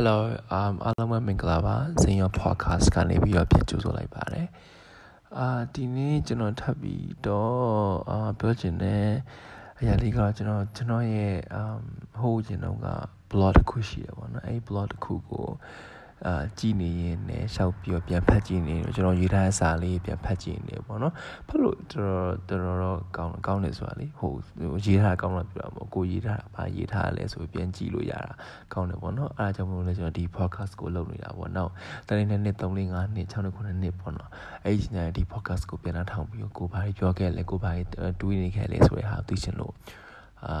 Hello um အားလုံးပဲမင်္ဂလာပါဇင်ရော podcast ကနေပြီးတော့ပြန်ကြိုဆိုလိုက်ပါတယ်အာဒီနေ့ကျွန်တော်ထပ်ပြီးတော့အာပြောချင်တဲ့အရာလေးကတော့ကျွန်တော်ကျွန်တော်ရဲ့ um ဟိုးကျင်တော့က blog တစ်ခုရှိတယ်ပေါ့နော်အဲ့ blog တစ်ခုကို အာကြည်နေရင်လည်းရှောက်ပြီးတော့ပြန်ဖတ်ကြည့်နေတယ်ကျွန်တော်ရေးထားတဲ့စာလေးပြန်ဖတ်ကြည့်နေပေါ့နော်ဖတ်လို့တော်တော်တော်တော်ကောင်းကောင်းနေဆိုတာလေဟိုရေးထားကောင်းတော့ပြောတာပေါ့ကိုရေးထားတာဘာရေးထားလဲဆိုပြန်ကြည့်လို့ရတာကောင်းတယ်ပေါ့နော်အားကြောင့်မလို့လဲကျွန်တော်ဒီ podcast ကိုလုပ်နေတာပေါ့နော်တနေ့နဲ့နှစ်3 4 5နှစ်6 9နှစ်ပေါ့နော်အဲ့ဒီညဒီ podcast ကိုပြန်နှထောင်ပြီးကိုဘာပြောခဲ့လဲကိုဘာတွေးနေခဲ့လဲဆိုတဲ့ဟာသိချင်လို့ အာ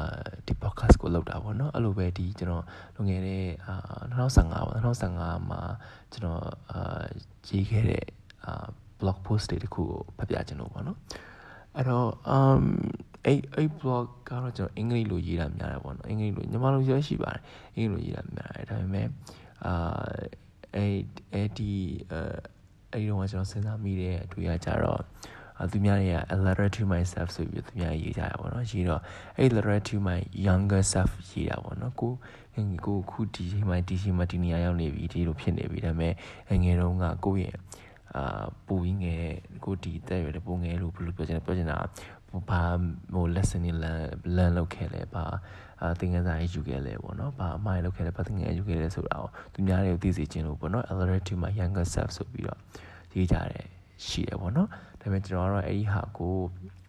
ဒီ podcast ကိုလုပ်တာပေါ့နော်အဲ့လိုပဲဒီကျွန်တော်လွန်ခဲ့တဲ့အာ2015ပါ2015မှာကျွန်တော်အာရေးခဲ့တဲ့အာ blog post တွေတခုကိုဖတ်ပြခြင်းလို့ပေါ့နော်အဲ့တော့ um အဲ့အဲ့ blog ကတော့ကျွန်တော်အင်္ဂလိပ်လိုရေးတာများတယ်ပေါ့နော်အင်္ဂလိပ်လိုညီမလိုရရှိပါတယ်အင်္ဂလိပ်လိုရေးတာများတယ်ဒါပေမဲ့အာအဲ့အဲ့ဒီအဲ့ဒီတော့ကျွန်တော်စဉ်းစားမိတဲ့အတွေ့အကြတော့ သူများတွေက a letter to myself ဆိုပြီးသူများရေးကြတာပေါ့နော်ရေးတော့အဲ့ letter to my younger self ရေးတာပေါ့နော်ကိုကိုခုဒီချိန်မှာဒီချိန်မှာဒီနေရာရောက်နေပြီဒီလိုဖြစ်နေပြီဒါပေမဲ့ငယ်တုန်းကကိုယ့်ရဲ့အာပူပြီးငယ်ကိုဒီတက်ရွယ်ပူငယ်လို့ဘယ်လိုပြောချင်လဲပြောချင်တာဘာဟို lesson တွေ learn learn လုပ်ခဲ့လဲဘာအာသင်ခန်းစာရေးယူခဲ့လဲပေါ့နော်ဘာအမှားလုပ်ခဲ့လဲဘာသင်ခန်းယူခဲ့လဲဆိုတာကိုသူများတွေကိုသိစေချင်လို့ပေါ့နော် a letter to my younger self ဆိုပြီးတော့ရေးကြတယ် ရှိတယ်ပေါ့နော်ဒါပေမဲ့ကျွန်တော်ကတော့အဲ့ဒီဟာကို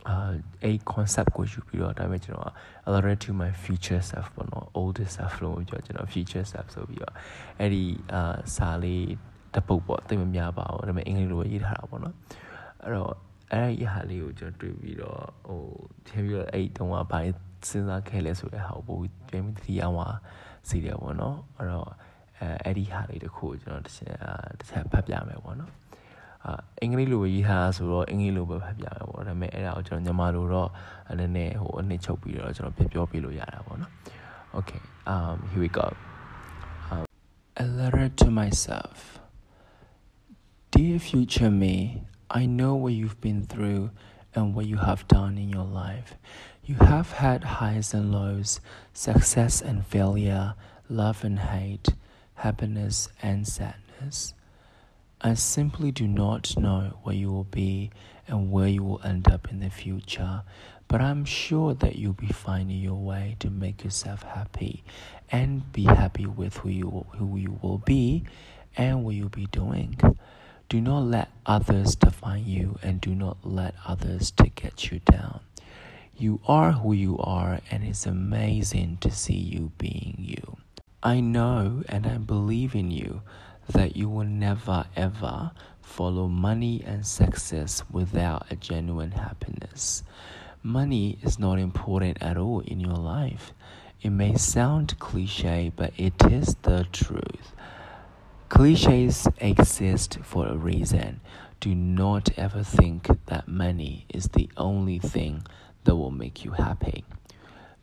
အာအဲ့ concept ကိုယူပြီးတော့ဒါပေမဲ့ကျွန်တော်က alert to my future self ပေါ့နော် older self လို့ပြောကျွန်တော် future self ဆိုပြီးတော့အဲ့ဒီအာစာလေးတပုတ်ပေါ့တိတ်မများပါဘူးဒါပေမဲ့အင်္ဂလိပ်လိုရေးထားတာပေါ့နော်အဲ့တော့အဲ့ဒီဟာလေးကိုကျွန်တော်တွေ့ပြီးတော့ဟိုထင်ပြီးတော့အဲ့တုန်းကဘာစဉ်းစားခဲ့လဲဆိုတဲ့ဟာကိုပို့ပြန်ပြီးတတိယမှာစီတယ်ပေါ့နော်အဲ့တော့အဲအဲ့ဒီဟာလေးတခုကိုကျွန်တော်တစ်ချက်တစ်ချက်ဖတ်ပြမယ်ပေါ့နော် အာအင်္ဂလိပ်လိုရေးထားဆိုတော့အင်္ဂလိပ်လိုပဲဖတ်ပြမယ်ပေါ့ဒါပေမဲ့အဲ့ဒါကိုကျွန်တော်ညီမလိုတော့နည်းနည်းဟိုအနှစ်ချုပ်ပြီးတော့ကျွန်တော်ပြပြောပြလို့ရတာပေါ့နော် Okay um here we go um, a letter to myself Dear future me I know what you've been through and what you have done in your life you have had highs and lows success and failure love and hate happiness and sadness I simply do not know where you will be and where you will end up in the future, but I'm sure that you'll be finding your way to make yourself happy and be happy with who you, who you will be and what you'll be doing. Do not let others define you and do not let others to get you down. You are who you are and it's amazing to see you being you. I know and I believe in you that you will never ever follow money and success without a genuine happiness. Money is not important at all in your life. It may sound cliche, but it is the truth. Cliches exist for a reason. Do not ever think that money is the only thing that will make you happy.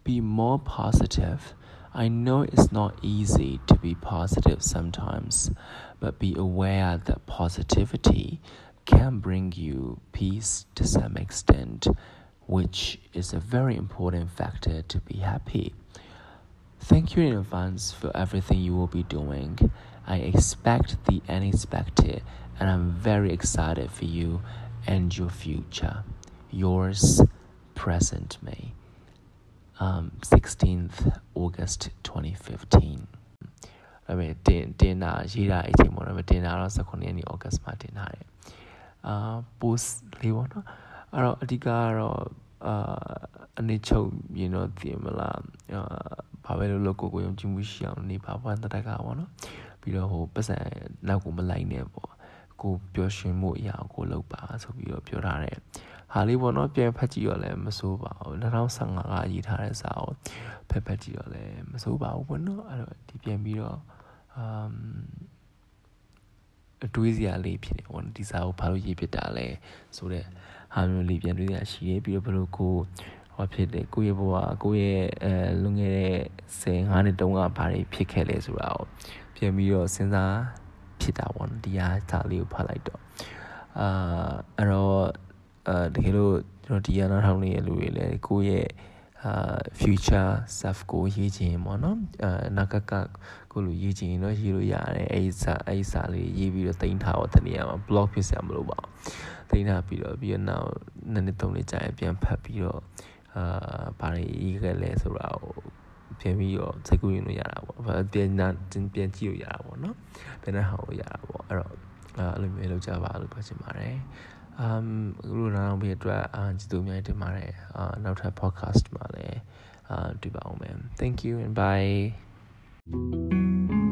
Be more positive I know it's not easy to be positive sometimes, but be aware that positivity can bring you peace to some extent, which is a very important factor to be happy. Thank you in advance for everything you will be doing. I expect the unexpected, and I'm very excited for you and your future. Yours, Present May. Um 16th August 2015အဲ့မဲ့တင်တင်တာရေးတာအချိန်ပေါ့နော်တင်တာတော့19ရက်နေ့ August မှာတင်ထားတယ်အာ post လေးပေါ့နော်အဲ့တော့အဓိကကတော့အာအနေချုပ်မြင်တော့သိမလားအာဘာပဲလို့လို့ကိုကိုယုံကြည်မှုရှိအောင်နေပါဘာတတကပေါ့နော်ပြီးတော့ဟိုပတ်စံနောက်ကိုမလိုက်နဲ့ပေါ့ကိုပျော်ရွှင်မှုအရာကိုလုပ်ပါဆိုပြီးတော့ပြောထားတယ် ဟာလေးပေါ့နော်ပြန်ဖတ်ကြည့်တော့လည်းမစိုးပါဘူး2015ကရေးထားတဲ့စာကိုဖတ်ဖတ်ကြည့်တော့လည်းမစိုးပါဘူးပေါ့နော်အဲ့တော့ဒီပြန်ပြီးတော့အမ်အတွေးစရာလေးဖြစ်နေပေါ့နော်ဒီစာကိုဘာလို့ရေးဖြစ်တာလဲဆိုတော့ဟာမျိုးလေးပြန်တွေးရရှိရေးပြီးတော့ဘယ်လိုကိုဟောဖြစ်တယ်ကိုယ့်ရဲ့ဘဝကိုယ့်ရဲ့အဲလွန်ခဲ့တဲ့10 5နှစ်တုန်းကဘာတွေဖြစ်ခဲ့လဲဆိုတာကိုပြန်ပြီးတော့စဉ်းစားဖြစ်တာပေါ့နော်ဒီဟာစာလေးကိုဖတ်လိုက်တော့အာအဲ့တော့ အာတကယ်လို့ကျွန်တော်ဒီရနာထောင်းနေတဲ့လူတွေလည်းကိုယ့်ရဲ့အာ future self ကိုရေးချင်ပေါ့နော်အာနာကကကိုလိုရေးချင်တော့ရေးလို့ရတယ်အဲ့စာအဲ့စာလေးရေးပြီးတော့တင်ထားတော့တနည်းမှာ blog ဖြစ်စရာမလိုပါဘူးတင်ထားပြီးတော့ပြီးတော့နောက်နှစ်နှစ်သုံးနှစ်ကြာရင်ပြန်ဖတ်ပြီးတော့အာဘာတွေရေးခဲ့လဲဆိုတာကိုပြန်ပြီးတော့စိတ်ကူးရင်လို့ရတာပေါ့ပြန်ပြန်ကြည့်လို့ရတာပေါ့နော်ပြန်တဲ့ဟာကိုရတာပေါ့အဲ့တော့အဲ့လိုမျိုးလုပ်ကြပါလို့ပြောချင်ပါတယ် um အခုလိုနောက်ပြီးအတွက်အာကြည့်သူများတင်ပါတယ်အာနောက်ထပ် podcast မှာလည်းအာတွေ့ပါအောင်မယ် thank you and bye